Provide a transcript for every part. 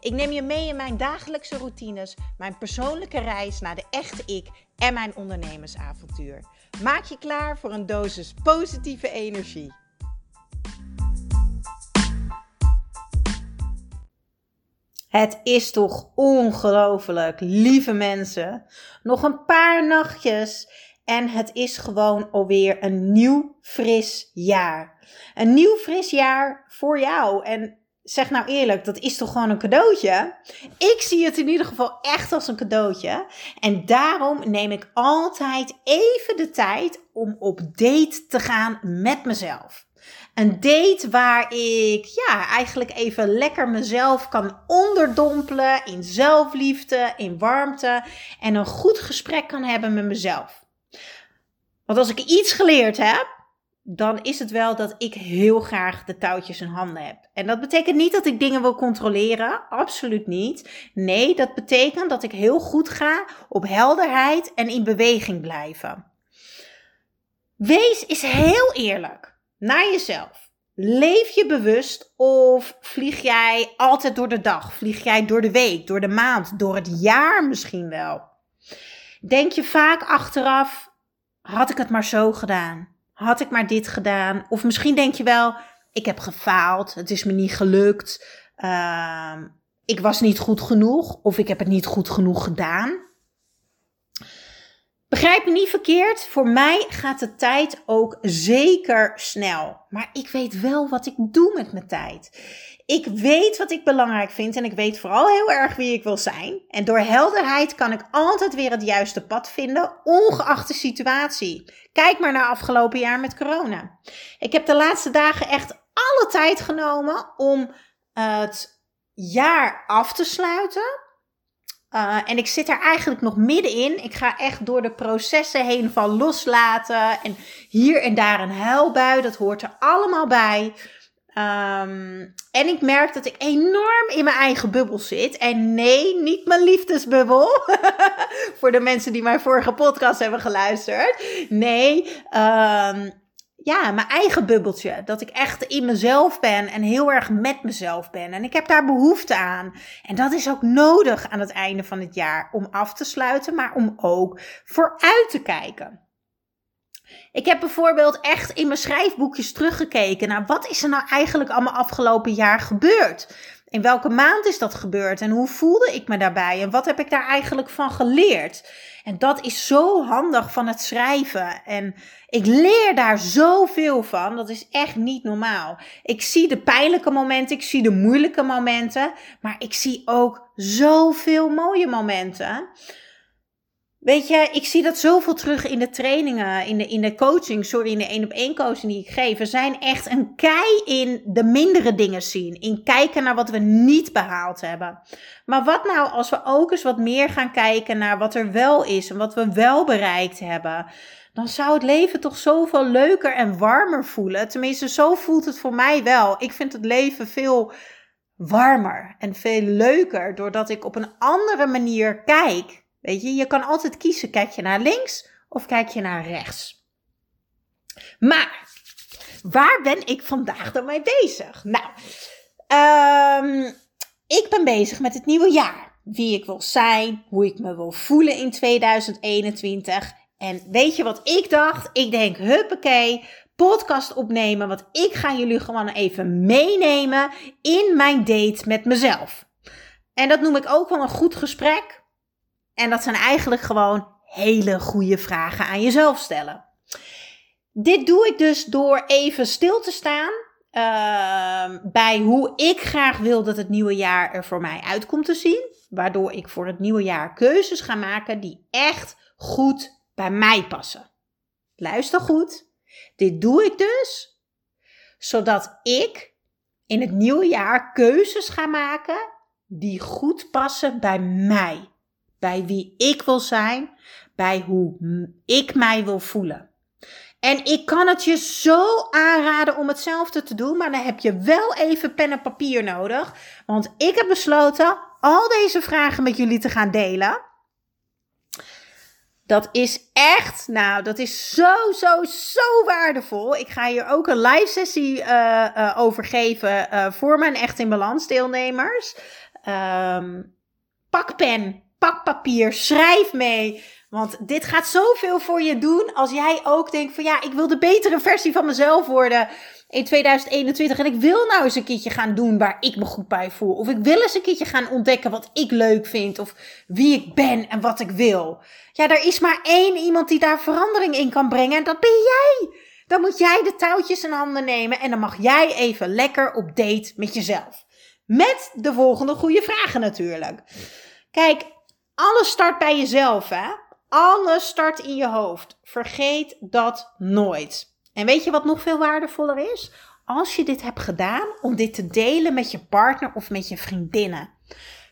Ik neem je mee in mijn dagelijkse routines, mijn persoonlijke reis naar de echte ik en mijn ondernemersavontuur. Maak je klaar voor een dosis positieve energie. Het is toch ongelooflijk, lieve mensen. Nog een paar nachtjes en het is gewoon alweer een nieuw fris jaar. Een nieuw fris jaar voor jou. En zeg nou eerlijk, dat is toch gewoon een cadeautje? Ik zie het in ieder geval echt als een cadeautje. En daarom neem ik altijd even de tijd om op date te gaan met mezelf. Een date waar ik ja, eigenlijk even lekker mezelf kan onderdompelen in zelfliefde, in warmte en een goed gesprek kan hebben met mezelf. Want als ik iets geleerd heb, dan is het wel dat ik heel graag de touwtjes in handen heb. En dat betekent niet dat ik dingen wil controleren, absoluut niet. Nee, dat betekent dat ik heel goed ga op helderheid en in beweging blijven. Wees is heel eerlijk naar jezelf. Leef je bewust of vlieg jij altijd door de dag? Vlieg jij door de week, door de maand, door het jaar misschien wel? Denk je vaak achteraf, had ik het maar zo gedaan? Had ik maar dit gedaan? Of misschien denk je wel, ik heb gefaald, het is me niet gelukt, uh, ik was niet goed genoeg of ik heb het niet goed genoeg gedaan. Begrijp me niet verkeerd, voor mij gaat de tijd ook zeker snel. Maar ik weet wel wat ik doe met mijn tijd. Ik weet wat ik belangrijk vind en ik weet vooral heel erg wie ik wil zijn. En door helderheid kan ik altijd weer het juiste pad vinden, ongeacht de situatie. Kijk maar naar afgelopen jaar met corona. Ik heb de laatste dagen echt alle tijd genomen om het jaar af te sluiten. Uh, en ik zit er eigenlijk nog middenin. Ik ga echt door de processen heen van loslaten. En hier en daar een huilbui. Dat hoort er allemaal bij. Um, en ik merk dat ik enorm in mijn eigen bubbel zit. En nee, niet mijn liefdesbubbel. Voor de mensen die mijn vorige podcast hebben geluisterd. Nee, um, ja, mijn eigen bubbeltje. Dat ik echt in mezelf ben en heel erg met mezelf ben. En ik heb daar behoefte aan. En dat is ook nodig aan het einde van het jaar om af te sluiten, maar om ook vooruit te kijken. Ik heb bijvoorbeeld echt in mijn schrijfboekjes teruggekeken naar wat is er nou eigenlijk allemaal afgelopen jaar gebeurd. In welke maand is dat gebeurd en hoe voelde ik me daarbij en wat heb ik daar eigenlijk van geleerd? En dat is zo handig van het schrijven. En ik leer daar zoveel van. Dat is echt niet normaal. Ik zie de pijnlijke momenten, ik zie de moeilijke momenten, maar ik zie ook zoveel mooie momenten. Weet je, ik zie dat zoveel terug in de trainingen, in de, in de coaching, sorry, in de één op één coaching die ik geef. We zijn echt een kei in de mindere dingen zien. In kijken naar wat we niet behaald hebben. Maar wat nou als we ook eens wat meer gaan kijken naar wat er wel is en wat we wel bereikt hebben? Dan zou het leven toch zoveel leuker en warmer voelen. Tenminste, zo voelt het voor mij wel. Ik vind het leven veel warmer en veel leuker doordat ik op een andere manier kijk Weet je, je kan altijd kiezen, kijk je naar links of kijk je naar rechts. Maar, waar ben ik vandaag dan mee bezig? Nou, um, ik ben bezig met het nieuwe jaar. Wie ik wil zijn, hoe ik me wil voelen in 2021. En weet je wat ik dacht? Ik denk, huppakee, podcast opnemen. Want ik ga jullie gewoon even meenemen in mijn date met mezelf. En dat noem ik ook wel een goed gesprek. En dat zijn eigenlijk gewoon hele goede vragen aan jezelf stellen. Dit doe ik dus door even stil te staan uh, bij hoe ik graag wil dat het nieuwe jaar er voor mij uitkomt te zien. Waardoor ik voor het nieuwe jaar keuzes ga maken die echt goed bij mij passen. Luister goed. Dit doe ik dus zodat ik in het nieuwe jaar keuzes ga maken die goed passen bij mij bij wie ik wil zijn, bij hoe ik mij wil voelen. En ik kan het je zo aanraden om hetzelfde te doen, maar dan heb je wel even pen en papier nodig. Want ik heb besloten al deze vragen met jullie te gaan delen. Dat is echt, nou, dat is zo, zo, zo waardevol. Ik ga hier ook een live sessie uh, over geven uh, voor mijn Echt in Balans deelnemers. Um, pak pen, pak papier, schrijf mee. Want dit gaat zoveel voor je doen als jij ook denkt van ja, ik wil de betere versie van mezelf worden in 2021. En ik wil nou eens een keertje gaan doen waar ik me goed bij voel. Of ik wil eens een keertje gaan ontdekken wat ik leuk vind. Of wie ik ben en wat ik wil. Ja, er is maar één iemand die daar verandering in kan brengen. En dat ben jij. Dan moet jij de touwtjes in handen nemen. En dan mag jij even lekker op date met jezelf. Met de volgende goede vragen natuurlijk. Kijk, alles start bij jezelf, hè? Alles start in je hoofd. Vergeet dat nooit. En weet je wat nog veel waardevoller is? Als je dit hebt gedaan, om dit te delen met je partner of met je vriendinnen.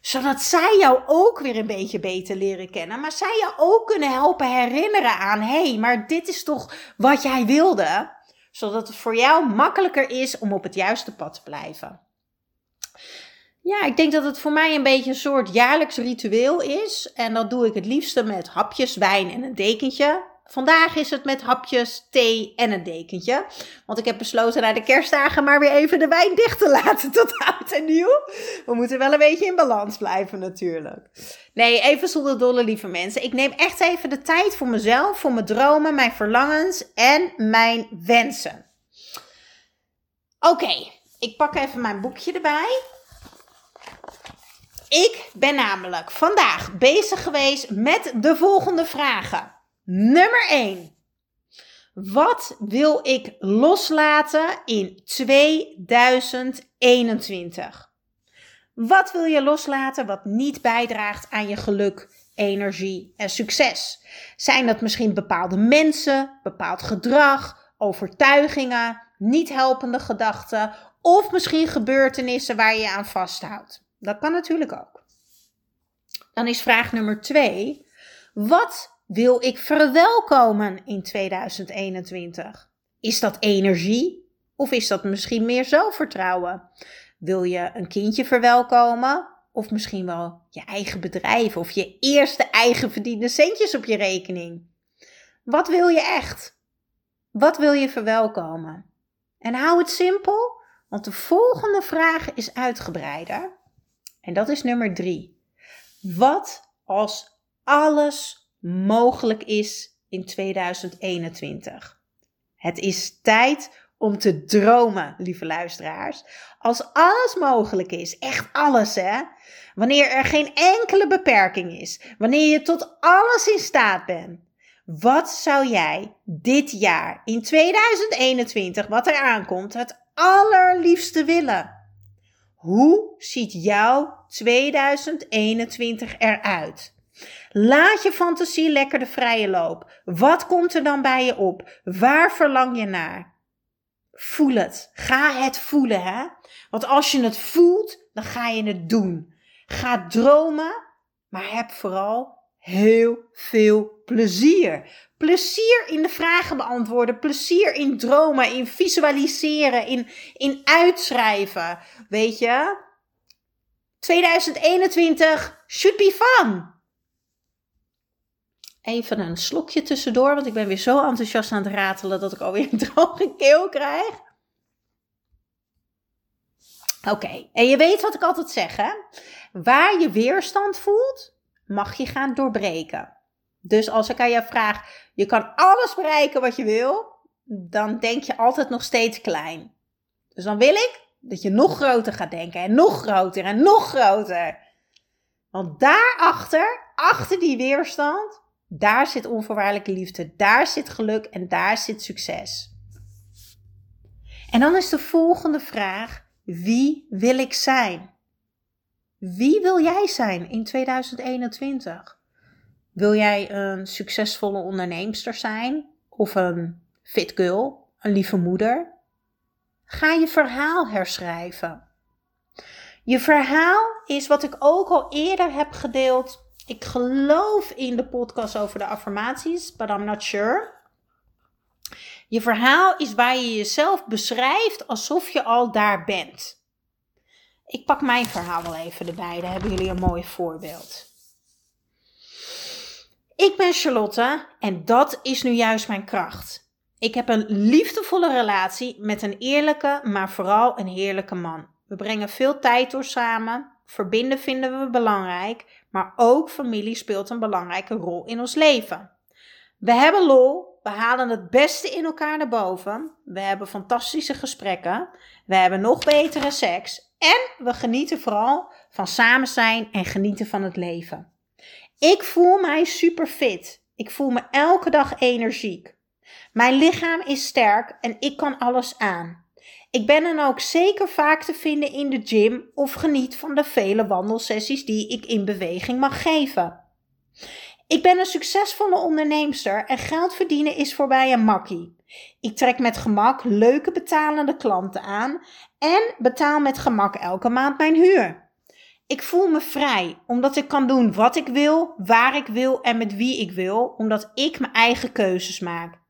Zodat zij jou ook weer een beetje beter leren kennen. Maar zij jou ook kunnen helpen herinneren aan: hé, hey, maar dit is toch wat jij wilde? Zodat het voor jou makkelijker is om op het juiste pad te blijven. Ja, ik denk dat het voor mij een beetje een soort jaarlijks ritueel is. En dat doe ik het liefste met hapjes wijn en een dekentje. Vandaag is het met hapjes, thee en een dekentje. Want ik heb besloten na de kerstdagen maar weer even de wijn dicht te laten tot oud en nieuw. We moeten wel een beetje in balans blijven natuurlijk. Nee, even zonder dolle lieve mensen. Ik neem echt even de tijd voor mezelf, voor mijn dromen, mijn verlangens en mijn wensen. Oké, ik pak even mijn boekje erbij. Ik ben namelijk vandaag bezig geweest met de volgende vragen. Nummer 1. Wat wil ik loslaten in 2021? Wat wil je loslaten wat niet bijdraagt aan je geluk, energie en succes? Zijn dat misschien bepaalde mensen, bepaald gedrag, overtuigingen, niet helpende gedachten of misschien gebeurtenissen waar je aan vasthoudt? Dat kan natuurlijk ook. Dan is vraag nummer 2. Wat wil ik verwelkomen in 2021? Is dat energie of is dat misschien meer zelfvertrouwen? Wil je een kindje verwelkomen of misschien wel je eigen bedrijf of je eerste eigen verdiende centjes op je rekening? Wat wil je echt? Wat wil je verwelkomen? En hou het simpel, want de volgende vraag is uitgebreider. En dat is nummer drie. Wat als alles mogelijk is in 2021. Het is tijd om te dromen, lieve luisteraars. Als alles mogelijk is, echt alles hè. Wanneer er geen enkele beperking is, wanneer je tot alles in staat bent. Wat zou jij dit jaar in 2021, wat er aankomt, het allerliefste willen? Hoe ziet jouw 2021 eruit? Laat je fantasie lekker de vrije loop. Wat komt er dan bij je op? Waar verlang je naar? Voel het. Ga het voelen, hè? Want als je het voelt, dan ga je het doen. Ga dromen, maar heb vooral heel veel plezier. Plezier in de vragen beantwoorden, plezier in dromen, in visualiseren, in, in uitschrijven. Weet je? 2021 should be fun even een slokje tussendoor, want ik ben weer zo enthousiast aan het ratelen dat ik alweer een droge keel krijg. Oké, en je weet wat ik altijd zeg, hè? Waar je weerstand voelt, mag je gaan doorbreken. Dus als ik aan jou vraag, je kan alles bereiken wat je wil, dan denk je altijd nog steeds klein. Dus dan wil ik dat je nog groter gaat denken en nog groter en nog groter. Want daarachter, achter die weerstand, daar zit onvoorwaardelijke liefde, daar zit geluk en daar zit succes. En dan is de volgende vraag: wie wil ik zijn? Wie wil jij zijn in 2021? Wil jij een succesvolle onderneemster zijn of een fit girl, een lieve moeder? Ga je verhaal herschrijven. Je verhaal is wat ik ook al eerder heb gedeeld Ik geloof in de podcast over de affirmaties, but I'm not sure. Je verhaal is waar je jezelf beschrijft alsof je al daar bent. Ik pak mijn verhaal wel even erbij, daar hebben jullie een mooi voorbeeld. Ik ben Charlotte en dat is nu juist mijn kracht. Ik heb een liefdevolle relatie met een eerlijke, maar vooral een heerlijke man. We brengen veel tijd door samen. Verbinden vinden we belangrijk, maar ook familie speelt een belangrijke rol in ons leven. We hebben lol, we halen het beste in elkaar naar boven. We hebben fantastische gesprekken. We hebben nog betere seks. En we genieten vooral van samen zijn en genieten van het leven. Ik voel mij super fit. Ik voel me elke dag energiek. Mijn lichaam is sterk en ik kan alles aan. Ik ben dan ook zeker vaak te vinden in de gym of geniet van de vele wandelsessies die ik in beweging mag geven. Ik ben een succesvolle onderneemster en geld verdienen is voor mij een makkie. Ik trek met gemak leuke betalende klanten aan en betaal met gemak elke maand mijn huur. Ik voel me vrij omdat ik kan doen wat ik wil, waar ik wil en met wie ik wil, omdat ik mijn eigen keuzes maak.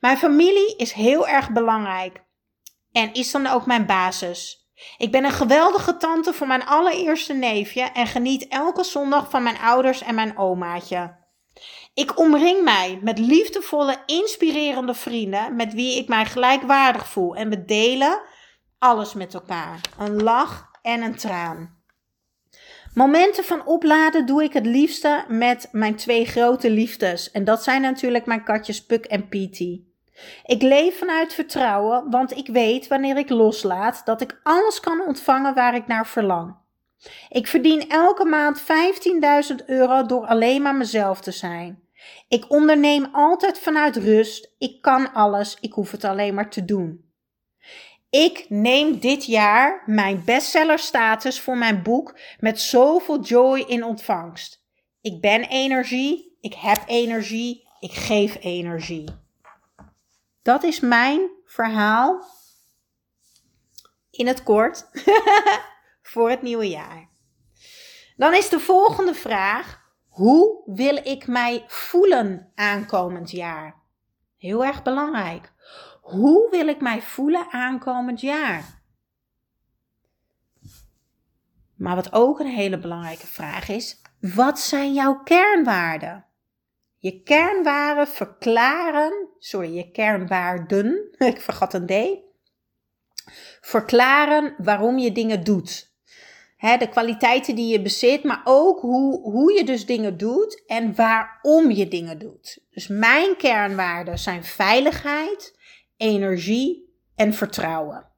Mijn familie is heel erg belangrijk en is dan ook mijn basis. Ik ben een geweldige tante voor mijn allereerste neefje en geniet elke zondag van mijn ouders en mijn omaatje. Ik omring mij met liefdevolle, inspirerende vrienden met wie ik mij gelijkwaardig voel en we delen alles met elkaar. Een lach en een traan. Momenten van opladen doe ik het liefste met mijn twee grote liefdes. En dat zijn natuurlijk mijn katjes Puk en Petey. Ik leef vanuit vertrouwen, want ik weet wanneer ik loslaat dat ik alles kan ontvangen waar ik naar verlang. Ik verdien elke maand 15.000 euro door alleen maar mezelf te zijn. Ik onderneem altijd vanuit rust. Ik kan alles, ik hoef het alleen maar te doen. Ik neem dit jaar mijn bestsellerstatus voor mijn boek met zoveel joy in ontvangst. Ik ben energie, ik heb energie, ik geef energie. Dat is mijn verhaal in het kort voor het nieuwe jaar. Dan is de volgende vraag: hoe wil ik mij voelen aankomend jaar? Heel erg belangrijk. Hoe wil ik mij voelen aankomend jaar? Maar wat ook een hele belangrijke vraag is: wat zijn jouw kernwaarden? Je kernwaarden verklaren, sorry, je kernwaarden, ik vergat een D, verklaren waarom je dingen doet. de kwaliteiten die je bezit, maar ook hoe, hoe je dus dingen doet en waarom je dingen doet. Dus mijn kernwaarden zijn veiligheid, energie en vertrouwen.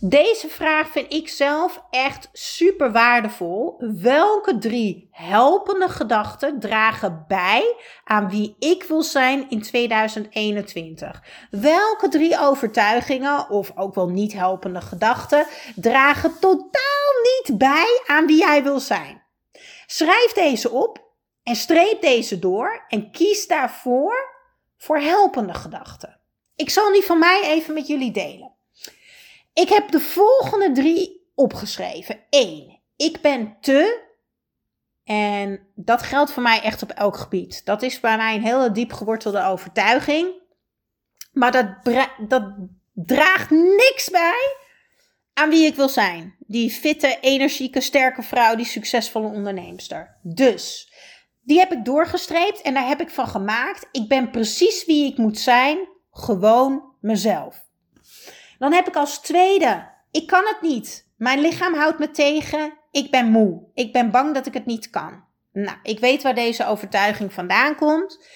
Deze vraag vind ik zelf echt super waardevol. Welke drie helpende gedachten dragen bij aan wie ik wil zijn in 2021? Welke drie overtuigingen, of ook wel niet helpende gedachten, dragen totaal niet bij aan wie jij wil zijn? Schrijf deze op en streep deze door en kies daarvoor voor helpende gedachten. Ik zal die van mij even met jullie delen. Ik heb de volgende drie opgeschreven. 1. Ik ben te. En dat geldt voor mij echt op elk gebied. Dat is bij mij een hele diep gewortelde overtuiging. Maar dat, dat draagt niks bij aan wie ik wil zijn. Die fitte, energieke, sterke vrouw, die succesvolle onderneemster. Dus, die heb ik doorgestreept en daar heb ik van gemaakt. Ik ben precies wie ik moet zijn. Gewoon mezelf. Dan heb ik als tweede, ik kan het niet. Mijn lichaam houdt me tegen. Ik ben moe. Ik ben bang dat ik het niet kan. Nou, ik weet waar deze overtuiging vandaan komt.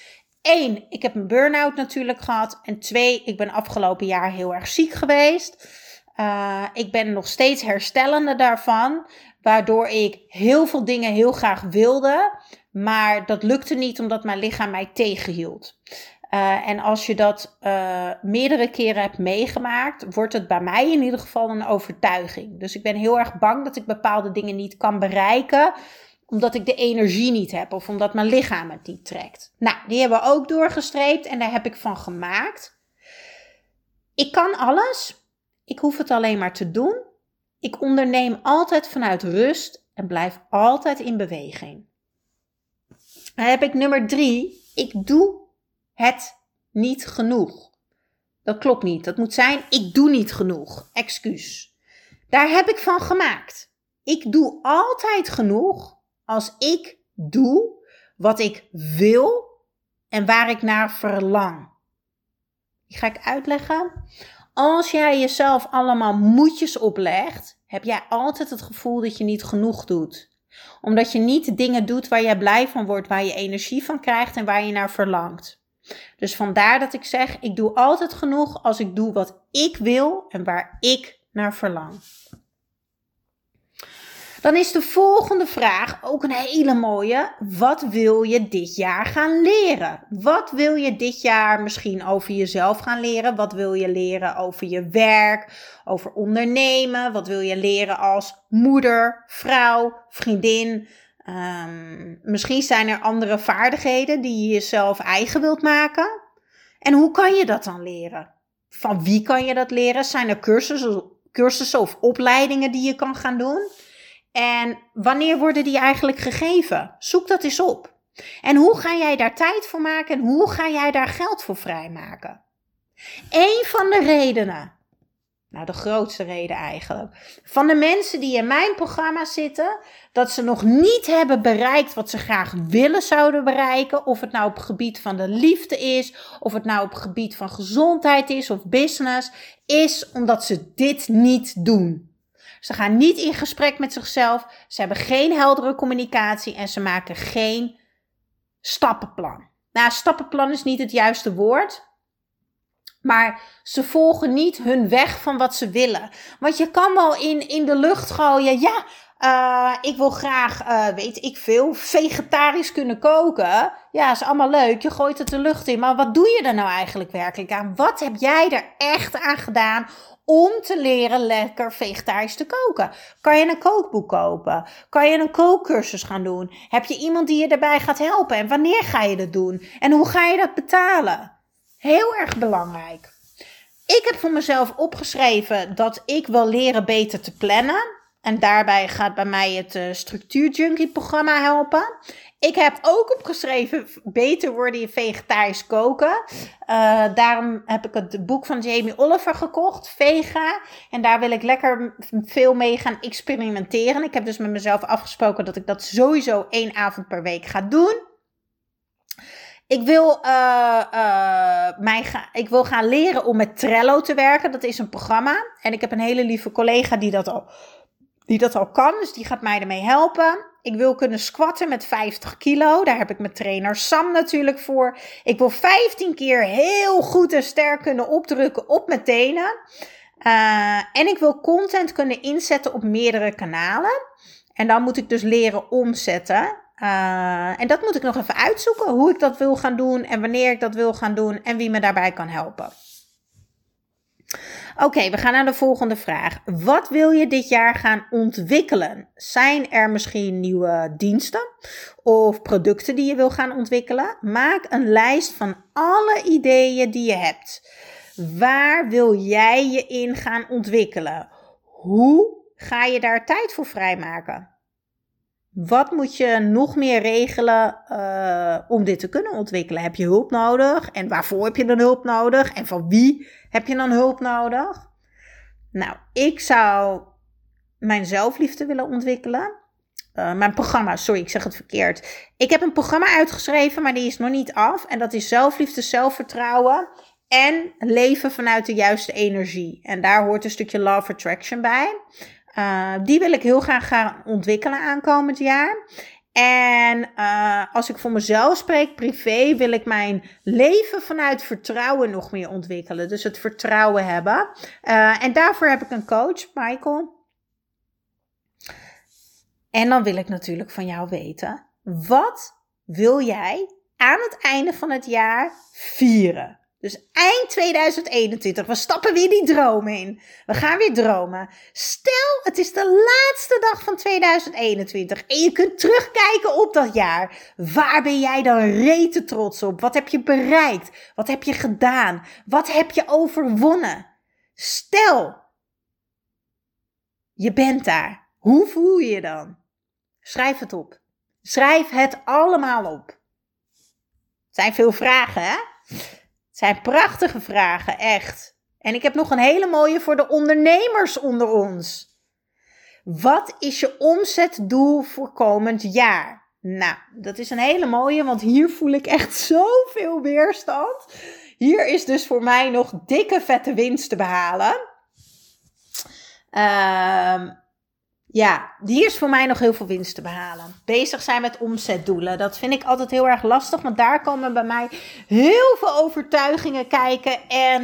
Eén, ik heb een burn-out natuurlijk gehad. En twee, ik ben afgelopen jaar heel erg ziek geweest. Uh, ik ben nog steeds herstellende daarvan. Waardoor ik heel veel dingen heel graag wilde. Maar dat lukte niet omdat mijn lichaam mij tegenhield. Uh, en als je dat uh, meerdere keren hebt meegemaakt, wordt het bij mij in ieder geval een overtuiging. Dus ik ben heel erg bang dat ik bepaalde dingen niet kan bereiken, omdat ik de energie niet heb of omdat mijn lichaam het niet trekt. Nou, die hebben we ook doorgestreept en daar heb ik van gemaakt. Ik kan alles. Ik hoef het alleen maar te doen. Ik onderneem altijd vanuit rust en blijf altijd in beweging. Dan heb ik nummer drie. Ik doe het niet genoeg. Dat klopt niet. Dat moet zijn, ik doe niet genoeg. Excuus. Daar heb ik van gemaakt. Ik doe altijd genoeg als ik doe wat ik wil en waar ik naar verlang. Die ga ik uitleggen. Als jij jezelf allemaal moedjes oplegt, heb jij altijd het gevoel dat je niet genoeg doet. Omdat je niet dingen doet waar jij blij van wordt, waar je energie van krijgt en waar je naar verlangt. Dus vandaar dat ik zeg: ik doe altijd genoeg als ik doe wat ik wil en waar ik naar verlang. Dan is de volgende vraag ook een hele mooie. Wat wil je dit jaar gaan leren? Wat wil je dit jaar misschien over jezelf gaan leren? Wat wil je leren over je werk, over ondernemen? Wat wil je leren als moeder, vrouw, vriendin? Ehm, misschien zijn er andere vaardigheden die je jezelf eigen wilt maken. En hoe kan je dat dan leren? Van wie kan je dat leren? Zijn er cursussen, cursussen of opleidingen die je kan gaan doen? En wanneer worden die eigenlijk gegeven? Zoek dat eens op. En hoe ga jij daar tijd voor maken en hoe ga jij daar geld voor vrijmaken? Een van de redenen, nou de grootste reden eigenlijk, van de mensen die in mijn programma zitten, dat ze nog niet hebben bereikt wat ze graag willen zouden bereiken, of het nou op het gebied van de liefde is, of het nou op het gebied van gezondheid is of business, is omdat ze dit niet doen. Ze gaan niet in gesprek met zichzelf. Ze hebben geen heldere communicatie en ze maken geen stappenplan. Nou, stappenplan is niet het juiste woord. Maar ze volgen niet hun weg van wat ze willen. Want je kan wel in, in de lucht gooien. Ja, uh, ik wil graag, uh, weet ik veel, vegetarisch kunnen koken. Ja, is allemaal leuk. Je gooit het de lucht in. Maar wat doe je er nou eigenlijk werkelijk aan? Wat heb jij er echt aan gedaan om te leren lekker vegetarisch te koken? Kan je een kookboek kopen? Kan je een kookcursus gaan doen? Heb je iemand die je daarbij gaat helpen? En wanneer ga je dat doen? En hoe ga je dat betalen? Heel erg belangrijk. Ik heb voor mezelf opgeschreven dat ik wil leren beter te plannen. En daarbij gaat bij mij het uh, Structuur Junkie programma helpen. Ik heb ook opgeschreven beter worden je vegetarisch koken. Uh, daarom heb ik het boek van Jamie Oliver gekocht, Vega. En daar wil ik lekker veel mee gaan experimenteren. Ik heb dus met mezelf afgesproken dat ik dat sowieso één avond per week ga doen. Ik wil, uh, uh, mij ga, ik wil gaan leren om met Trello te werken. Dat is een programma. En ik heb een hele lieve collega die dat al die dat al kan. Dus die gaat mij ermee helpen. Ik wil kunnen squatten met 50 kilo. Daar heb ik mijn trainer Sam natuurlijk voor. Ik wil 15 keer heel goed en sterk kunnen opdrukken op mijn tenen. Uh, en ik wil content kunnen inzetten op meerdere kanalen. En dan moet ik dus leren omzetten. Uh, en dat moet ik nog even uitzoeken. Hoe ik dat wil gaan doen en wanneer ik dat wil gaan doen en wie me daarbij kan helpen. Oké, we gaan naar de volgende vraag. Wat wil je dit jaar gaan ontwikkelen? Zijn er misschien nieuwe diensten of producten die je wil gaan ontwikkelen? Maak een lijst van alle ideeën die je hebt. Waar wil jij je in gaan ontwikkelen? Hoe ga je daar tijd voor vrijmaken? Wat moet je nog meer regelen uh, om dit te kunnen ontwikkelen? Heb je hulp nodig? En waarvoor heb je dan hulp nodig? En van wie heb je dan hulp nodig? Nou, ik zou mijn zelfliefde willen ontwikkelen. Uh, mijn programma, sorry, ik zeg het verkeerd. Ik heb een programma uitgeschreven, maar die is nog niet af. En dat is zelfliefde, zelfvertrouwen en leven vanuit de juiste energie. En daar hoort een stukje love attraction bij. Uh, die wil ik heel graag gaan ontwikkelen aankomend jaar. En uh, als ik voor mezelf spreek, privé, wil ik mijn leven vanuit vertrouwen nog meer ontwikkelen. Dus het vertrouwen hebben. Uh, en daarvoor heb ik een coach, Michael. En dan wil ik natuurlijk van jou weten: wat wil jij aan het einde van het jaar vieren? Dus eind 2021, we stappen weer die droom in. We gaan weer dromen. Stel, het is de laatste dag van 2021 en je kunt terugkijken op dat jaar. Waar ben jij dan rete trots op? Wat heb je bereikt? Wat heb je gedaan? Wat heb je overwonnen? Stel, je bent daar. Hoe voel je je dan? Schrijf het op. Schrijf het allemaal op. Het zijn veel vragen, hè? Zijn prachtige vragen, echt. En ik heb nog een hele mooie voor de ondernemers onder ons. Wat is je omzetdoel voor komend jaar? Nou, dat is een hele mooie, want hier voel ik echt zoveel weerstand. Hier is dus voor mij nog dikke vette winst te behalen. Ehm ja, hier is voor mij nog heel veel winst te behalen. Bezig zijn met omzetdoelen. Dat vind ik altijd heel erg lastig. Want daar komen bij mij heel veel overtuigingen kijken. En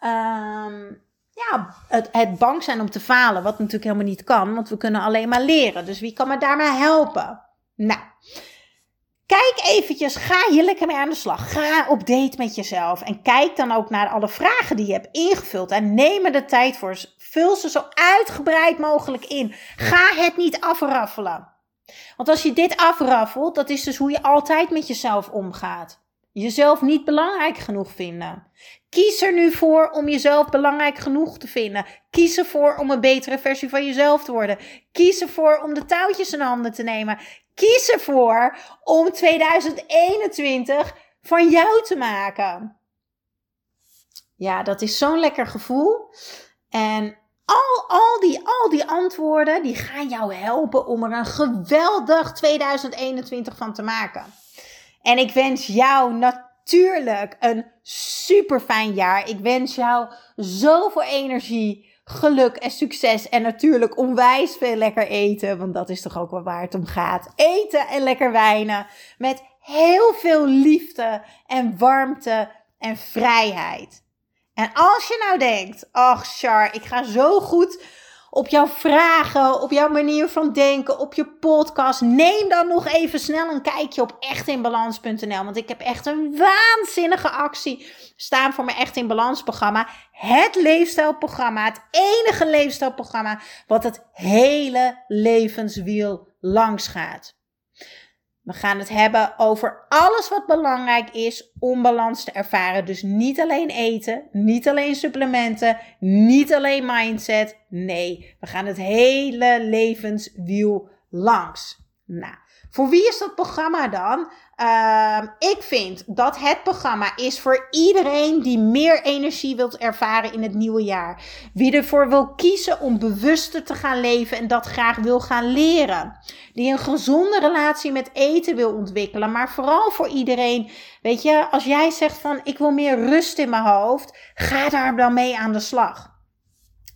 um, ja, het, het bang zijn om te falen. Wat natuurlijk helemaal niet kan. Want we kunnen alleen maar leren. Dus wie kan me daarmee helpen? Nou, Kijk eventjes, ga hier lekker mee aan de slag. Ga op date met jezelf. En kijk dan ook naar alle vragen die je hebt ingevuld. En neem er de tijd voor. Vul ze zo uitgebreid mogelijk in. Ga het niet afraffelen. Want als je dit afraffelt, dat is dus hoe je altijd met jezelf omgaat. Jezelf niet belangrijk genoeg vinden. Kies er nu voor om jezelf belangrijk genoeg te vinden. Kies ervoor om een betere versie van jezelf te worden. Kies ervoor om de touwtjes in handen te nemen. Kies ervoor om 2021 van jou te maken. Ja, dat is zo'n lekker gevoel. En al, al, die, al die antwoorden, die gaan jou helpen om er een geweldig 2021 van te maken. En ik wens jou natuurlijk een super fijn jaar. Ik wens jou zoveel energie, geluk en succes. En natuurlijk onwijs veel lekker eten. Want dat is toch ook wel waar het om gaat. Eten en lekker wijnen. Met heel veel liefde en warmte en vrijheid. En als je nou denkt, ach Char, ik ga zo goed op jouw vragen, op jouw manier van denken, op je podcast. Neem dan nog even snel een kijkje op echtinbalans.nl. Want ik heb echt een waanzinnige actie staan voor mijn Echt in Balans programma. Het leefstijlprogramma, het enige leefstijlprogramma wat het hele levenswiel langs gaat. We gaan het hebben over alles wat belangrijk is om balans te ervaren. Dus niet alleen eten, niet alleen supplementen, niet alleen mindset. Nee, we gaan het hele levenswiel langs. Nou, voor wie is dat programma dan? Uh, ik vind dat het programma is voor iedereen die meer energie wilt ervaren in het nieuwe jaar. Wie ervoor wil kiezen om bewuster te gaan leven en dat graag wil gaan leren. Die een gezonde relatie met eten wil ontwikkelen. Maar vooral voor iedereen, weet je, als jij zegt van ik wil meer rust in mijn hoofd, ga daar dan mee aan de slag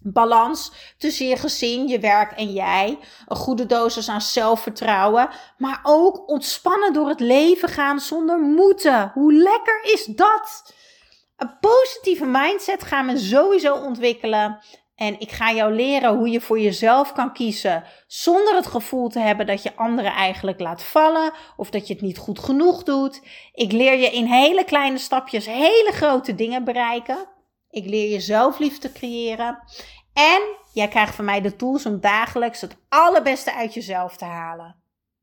balans tussen je gezin, je werk en jij. Een goede dosis aan zelfvertrouwen. Maar ook ontspannen door het leven gaan zonder moeten. Hoe lekker is dat? Een positieve mindset gaan we sowieso ontwikkelen. En ik ga jou leren hoe je voor jezelf kan kiezen zonder het gevoel te hebben dat je anderen eigenlijk laat vallen of dat je het niet goed genoeg doet. Ik leer je in hele kleine stapjes hele grote dingen bereiken. Ik leer je zelfliefde creëren. En jij krijgt van mij de tools om dagelijks het allerbeste uit jezelf te halen.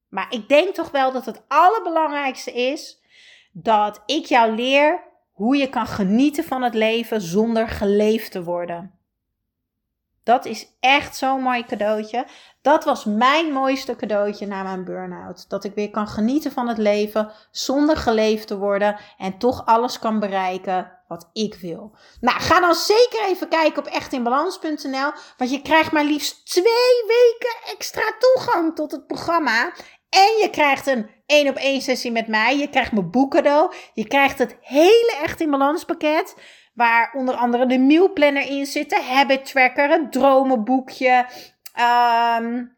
Maar ik denk toch wel dat het allerbelangrijkste is dat ik jou leer hoe je kan genieten van het leven zonder geleefd te worden. Dat is echt zo'n mooi cadeautje. Dat was mijn mooiste cadeautje na mijn burn-out. Dat ik weer kan genieten van het leven zonder geleefd te worden en toch alles kan bereiken wat ik wil. Nou, ga dan zeker even kijken op echtinbalans.nl, want je krijgt maar liefst twee weken extra toegang tot het programma. En je krijgt een 1 op 1 sessie met mij. Je krijgt mijn boek cadeau. Je krijgt het hele Echt in Balans pakket. Waar onder andere de mealplanner in zit, de habit tracker, het dromenboekje. Um,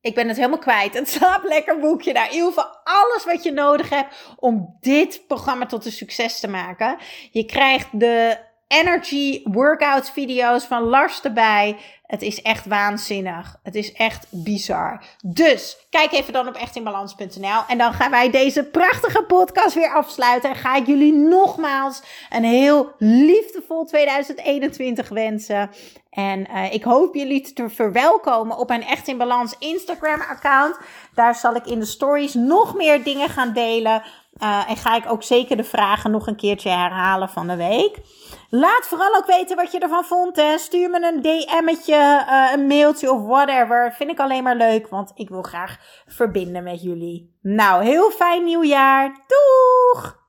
ik ben het helemaal kwijt. Het slaap lekker boekje. Daar in ieder geval alles wat je nodig hebt om dit programma tot een succes te maken. Je krijgt de energy workout video's van Lars erbij. Het is echt waanzinnig. Het is echt bizar. Dus kijk even dan op echtinbalans.nl. En dan gaan wij deze prachtige podcast weer afsluiten. En ga ik jullie nogmaals een heel liefdevol 2021 wensen. En uh, ik hoop jullie te verwelkomen op mijn Echt in Balans Instagram account. Daar zal ik in de stories nog meer dingen gaan delen en ga ik ook zeker de vragen nog een keertje herhalen van de week. Laat vooral ook weten wat je ervan vond. Hè. Stuur me een DM'tje, uh, een mailtje of whatever. Vind ik alleen maar leuk, want ik wil graag verbinden met jullie. Nou, heel fijn nieuwjaar. Doei!